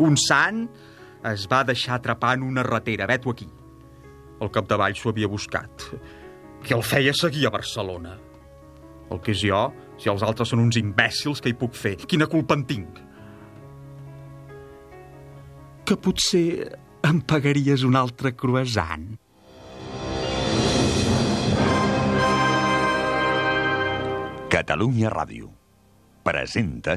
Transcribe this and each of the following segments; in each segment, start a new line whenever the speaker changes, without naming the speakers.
Un sant es va deixar atrapar en una ratera, vet-ho aquí. El capdavall s'ho havia buscat. Què el feia seguir a Barcelona? El que és jo, si els altres són uns imbècils, què hi puc fer? Quina culpa en tinc? Que potser em pagaries un altre croissant?
Catalunya Ràdio presenta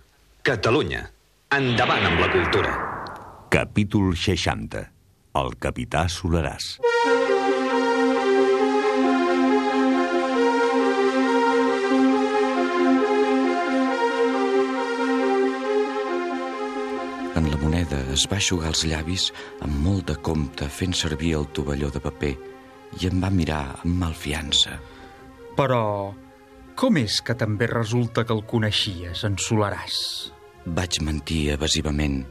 Catalunya. Endavant amb la cultura.
Capítol 60. El capità Solaràs.
En la moneda es va aixugar els llavis amb molt de compte fent servir el tovalló de paper i em va mirar amb malfiança.
Però com és que també resulta que el coneixies, en Solaràs?
Vaig mentir evasivament.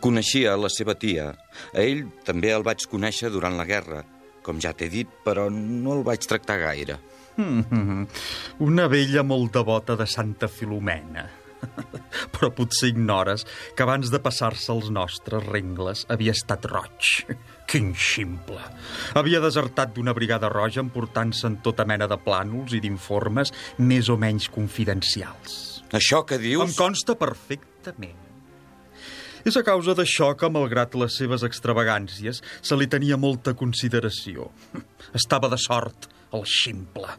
Coneixia la seva tia. A ell també el vaig conèixer durant la guerra, com ja t'he dit, però no el vaig tractar gaire.
Una vella molt devota de Santa Filomena. Però potser ignores que abans de passar-se els nostres rengles havia estat roig. Quin ximple! Havia desertat d'una brigada roja emportant-se en tota mena de plànols i d'informes més o menys confidencials.
Això que
Em
dius...
consta perfectament. És a causa d'això que, malgrat les seves extravagàncies, se li tenia molta consideració. Estava de sort, el ximple.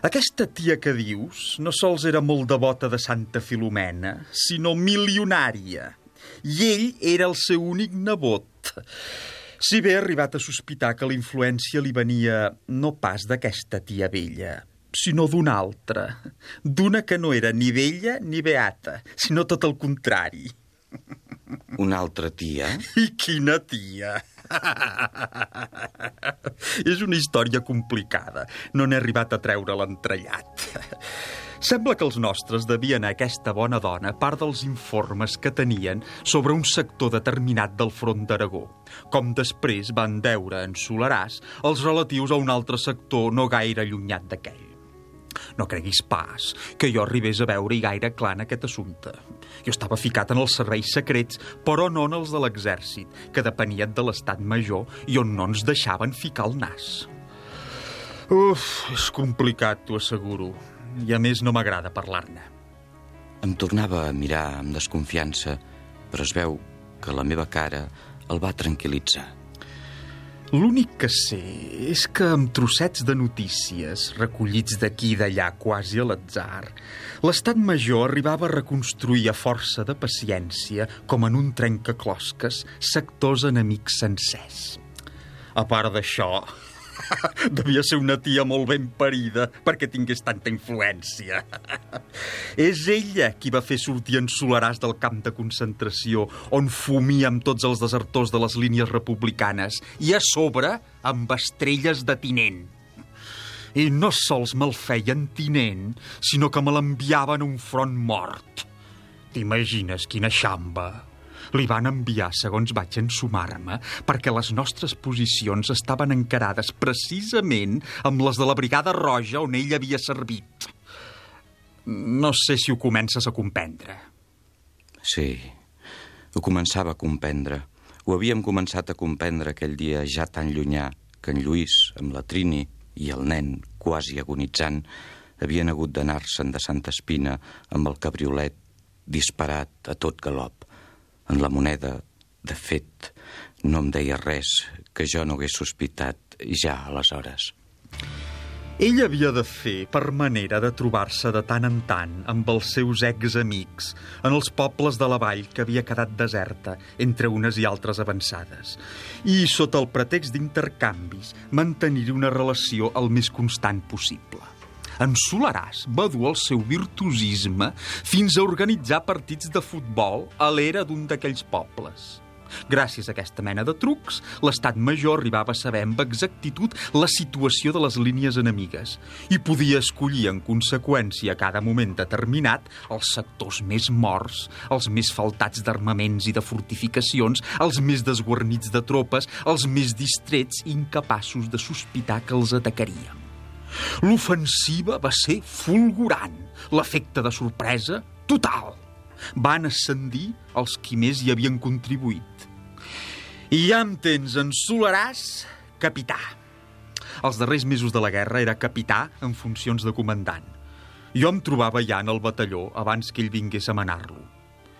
Aquesta tia que dius no sols era molt devota de Santa Filomena, sinó milionària. I ell era el seu únic nebot. Si bé ha arribat a sospitar que la influència li venia no pas d'aquesta tia vella, sinó d'una altra. D'una que no era ni vella ni beata, sinó tot el contrari.
Una altra tia?
I quina tia! És una història complicada. No n'he arribat a treure l'entrellat. Sembla que els nostres devien a aquesta bona dona part dels informes que tenien sobre un sector determinat del front d'Aragó, com després van deure en Solaràs els relatius a un altre sector no gaire allunyat d'aquell. No creguis pas que jo arribés a veure-hi gaire clar en aquest assumpte. Jo estava ficat en els serveis secrets, però no en els de l'exèrcit, que depenien de l'estat major i on no ens deixaven ficar el nas. Uf, és complicat, t'ho asseguro. I a més no m'agrada parlar-ne.
Em tornava a mirar amb desconfiança, però es veu que la meva cara el va tranquil·litzar.
L'únic que sé és que amb trossets de notícies, recollits d'aquí i d'allà quasi a l'atzar, l'estat major arribava a reconstruir a força de paciència, com en un trencaclosques, sectors enemics sencers. A part d'això, devia ser una tia molt ben parida perquè tingués tanta influència. És ella qui va fer sortir en Solaràs del camp de concentració on fumia amb tots els desertors de les línies republicanes i a sobre amb estrelles de tinent. I no sols me'l feien tinent, sinó que me l'enviaven a un front mort. T'imagines quina xamba? Li van enviar, segons vaig ensumar-me, perquè les nostres posicions estaven encarades precisament amb les de la Brigada Roja on ell havia servit. No sé si ho comences a comprendre.
Sí, Ho començava a comprendre. Ho havíem començat a comprendre aquell dia ja tan llunyà que en Lluís, amb la Trini i el nen, quasi agonitzant, havien hagut d'anar-se'n de Santa Espina amb el cabriolet disparat a tot galop. En la moneda, de fet, no em deia res que jo no hagués sospitat ja aleshores.
Ell havia de fer per manera de trobar-se de tant en tant amb els seus ex-amics en els pobles de la vall que havia quedat deserta entre unes i altres avançades i, sota el pretext d'intercanvis, mantenir una relació el més constant possible. En Solaràs va dur el seu virtuosisme fins a organitzar partits de futbol a l'era d'un d'aquells pobles. Gràcies a aquesta mena de trucs, l'estat major arribava a saber amb exactitud la situació de les línies enemigues i podia escollir en conseqüència a cada moment determinat els sectors més morts, els més faltats d'armaments i de fortificacions, els més desguarnits de tropes, els més distrets i incapaços de sospitar que els atacaríem. L'ofensiva va ser fulgurant, l'efecte de sorpresa total van ascendir els qui més hi havien contribuït. I ja em tens en Solaràs, capità. Els darrers mesos de la guerra era capità en funcions de comandant. Jo em trobava ja en el batalló abans que ell vingués a manar-lo.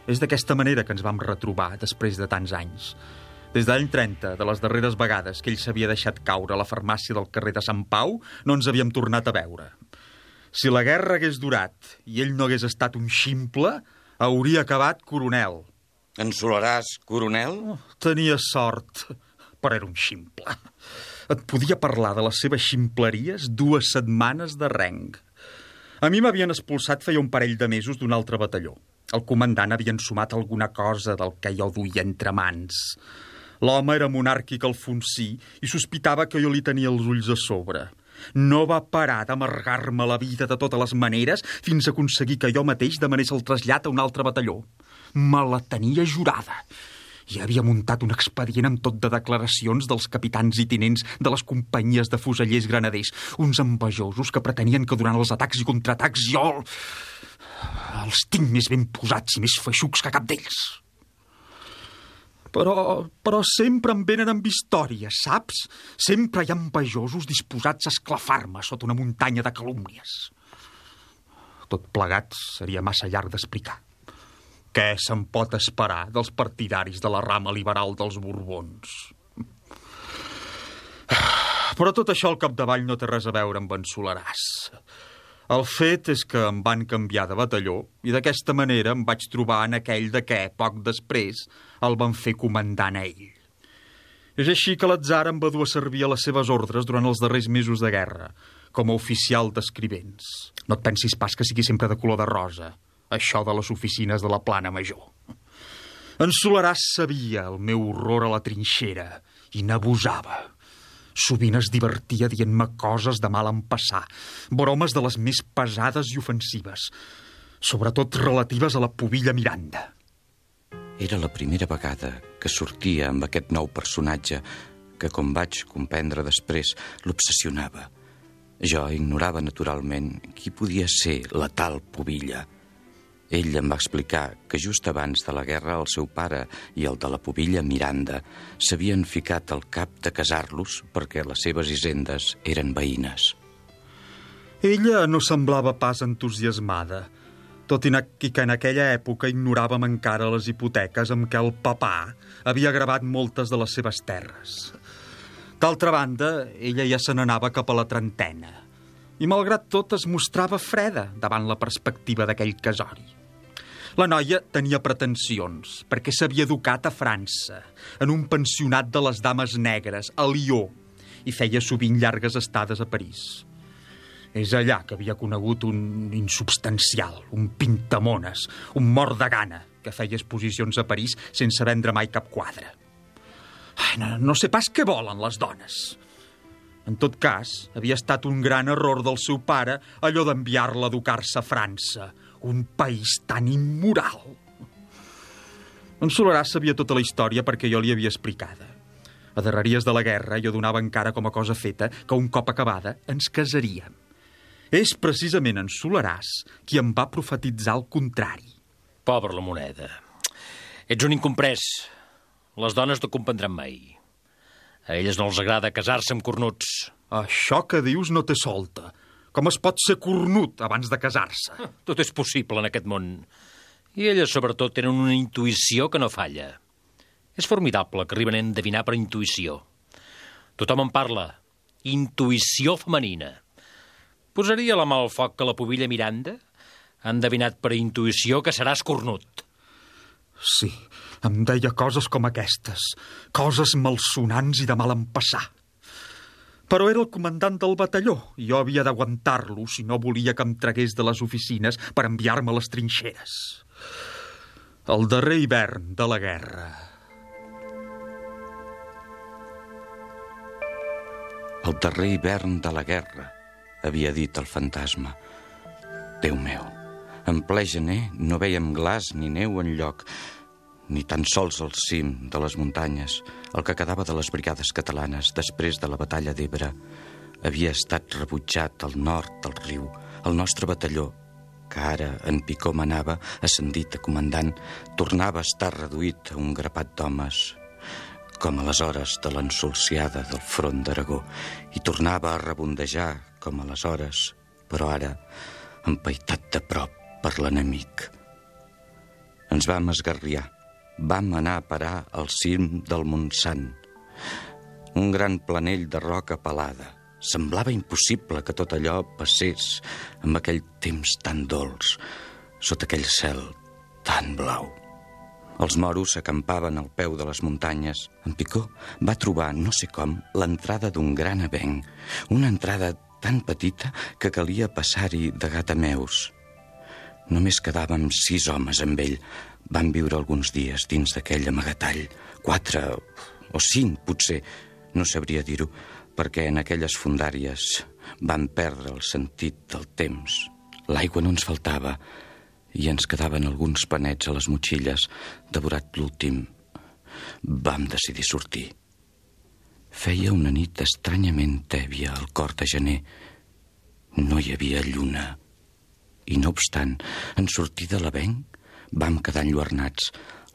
És d'aquesta manera que ens vam retrobar després de tants anys. Des de l'any 30, de les darreres vegades que ell s'havia deixat caure a la farmàcia del carrer de Sant Pau, no ens havíem tornat a veure. Si la guerra hagués durat i ell no hagués estat un ximple, hauria acabat coronel.
Solaràs, coronel? Oh,
tenia sort, però era un ximple. Et podia parlar de les seves ximpleries dues setmanes de renc. A mi m'havien expulsat feia un parell de mesos d'un altre batalló. El comandant havia ensumat alguna cosa del que jo duia entre mans. L'home era monàrquic alfonsí i sospitava que jo li tenia els ulls a sobre. No va parar d'amargar-me la vida de totes les maneres fins a aconseguir que jo mateix demanés el trasllat a un altre batalló. Me la tenia jurada. I havia muntat un expedient amb tot de declaracions dels capitans i tinents de les companyies de fusellers granaders, uns envejosos que pretenien que durant els atacs i contraatacs jo... els tinc més ben posats i més feixucs que cap d'ells. Però, però sempre em venen amb històries, saps? Sempre hi ha envejosos disposats a esclafar-me sota una muntanya de calúmnies. Tot plegat seria massa llarg d'explicar. Què se'n pot esperar dels partidaris de la rama liberal dels Borbons? Però tot això al capdavall no té res a veure amb en Solaràs. El fet és que em van canviar de batalló i d'aquesta manera em vaig trobar en aquell de què, poc després, el van fer comandant a ell. És així que l'atzar em va dur a servir a les seves ordres durant els darrers mesos de guerra, com a oficial d'escrivents. No et pensis pas que sigui sempre de color de rosa, això de les oficines de la plana major. En Solaràs sabia el meu horror a la trinxera i n'abusava. Sovint es divertia dient-me coses de mal empassar, bromes de les més pesades i ofensives, sobretot relatives a la pobilla Miranda.
Era la primera vegada que sortia amb aquest nou personatge que, com vaig comprendre després, l'obsessionava. Jo ignorava naturalment qui podia ser la tal pobilla. Ell em va explicar que just abans de la guerra el seu pare i el de la pobilla Miranda s'havien ficat al cap de casar-los perquè les seves hisendes eren veïnes.
Ella no semblava pas entusiasmada, tot i que en aquella època ignoràvem encara les hipoteques amb què el papà havia gravat moltes de les seves terres. D'altra banda, ella ja se n'anava cap a la trentena i, malgrat tot, es mostrava freda davant la perspectiva d'aquell casori. La noia tenia pretensions, perquè s'havia educat a França, en un pensionat de les dames negres, a Lió, i feia sovint llargues estades a París. És allà que havia conegut un insubstancial, un pintamones, un mort de gana, que feia exposicions a París sense vendre mai cap quadre. Ai, no, no sé pas què volen les dones. En tot cas, havia estat un gran error del seu pare allò d'enviar-la a educar-se a França, un país tan immoral. En Solarà sabia tota la història perquè jo li havia explicada. A darreries de la guerra jo donava encara com a cosa feta que un cop acabada ens casaríem. És precisament en Solaràs qui em va profetitzar el contrari.
Pobra la moneda. Ets un incomprès. Les dones no comprendran mai. A elles no els agrada casar-se amb cornuts.
Això que dius no té solta. Com es pot ser cornut abans de casar-se?
Tot és possible en aquest món. I elles, sobretot, tenen una intuïció que no falla. És formidable que arriben a endevinar per intuïció. Tothom en parla. Intuïció femenina. Posaria la mà al foc que la pobilla Miranda ha endevinat per intuïció que seràs cornut.
Sí, em deia coses com aquestes. Coses malsonants i de mal empassar. Però era el comandant del batalló i jo havia d'aguantar-lo si no volia que em tragués de les oficines per enviar-me a les trinxeres. El darrer hivern de la guerra.
El darrer hivern de la guerra, havia dit el fantasma. Déu meu, en ple gener no veiem glaç ni neu en lloc, ni tan sols al cim de les muntanyes, el que quedava de les brigades catalanes després de la batalla d'Ebre, havia estat rebutjat al nord del riu. El nostre batalló, que ara en Picó manava, ascendit a comandant, tornava a estar reduït a un grapat d'homes, com a les hores de l'ensolciada del front d'Aragó, i tornava a rebondejar com a les hores, però ara empaitat de prop per l'enemic. Ens vam esgarriar, vam anar a parar al cim del Montsant, un gran planell de roca pelada. Semblava impossible que tot allò passés amb aquell temps tan dolç, sota aquell cel tan blau. Els moros acampaven al peu de les muntanyes. En Picó va trobar, no sé com, l'entrada d'un gran avenc, una entrada tan petita que calia passar-hi de gatameus. Només quedàvem sis homes amb ell. Van viure alguns dies dins d'aquell amagatall. Quatre o cinc, potser, no sabria dir-ho, perquè en aquelles fundàries van perdre el sentit del temps. L'aigua no ens faltava i ens quedaven alguns panets a les motxilles, devorat l'últim. Vam decidir sortir. Feia una nit estranyament tèbia al cor de gener. No hi havia lluna. I no obstant, en sortir de l'avenc, vam quedar enlluernats.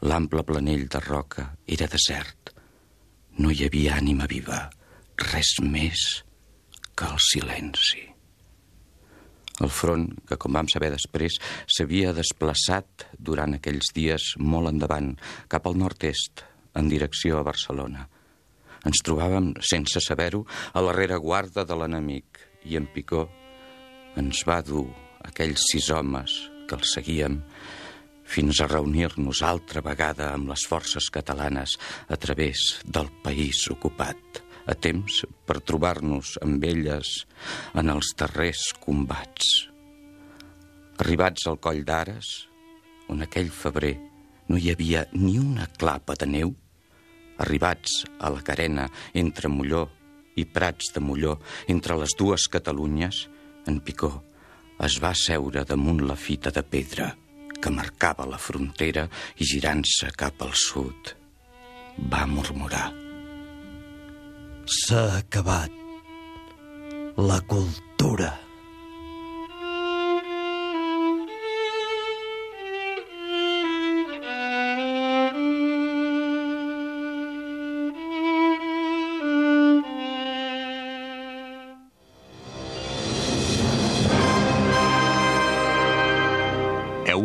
L'ample planell de roca era desert. No hi havia ànima viva, res més que el silenci. El front, que com vam saber després, s'havia desplaçat durant aquells dies molt endavant, cap al nord-est, en direcció a Barcelona. Ens trobàvem, sense saber-ho, a la rereguarda de l'enemic i en Picó ens va dur aquells sis homes que el seguíem fins a reunir-nos altra vegada amb les forces catalanes a través del país ocupat, a temps per trobar-nos amb elles en els darrers combats. Arribats al coll d'Ares, on aquell febrer no hi havia ni una clapa de neu, arribats a la carena entre Molló i Prats de Molló, entre les dues Catalunyes, en Picó es va seure damunt la fita de pedra que marcava la frontera i girant-se cap al sud va murmurar
S'ha acabat la cultura.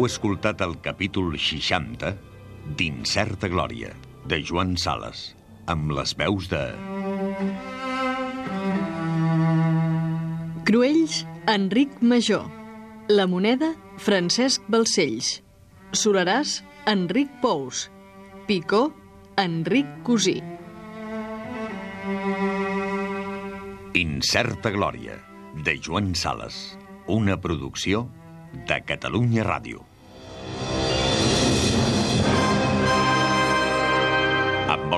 Heu escoltat el capítol 60 d'Incerta Glòria, de Joan Sales, amb les veus de...
Cruells, Enric Major. La moneda, Francesc Balcells. Soleràs, Enric Pous. Picó, Enric Cosí.
Incerta Glòria, de Joan Sales, una producció de Catalunya Ràdio.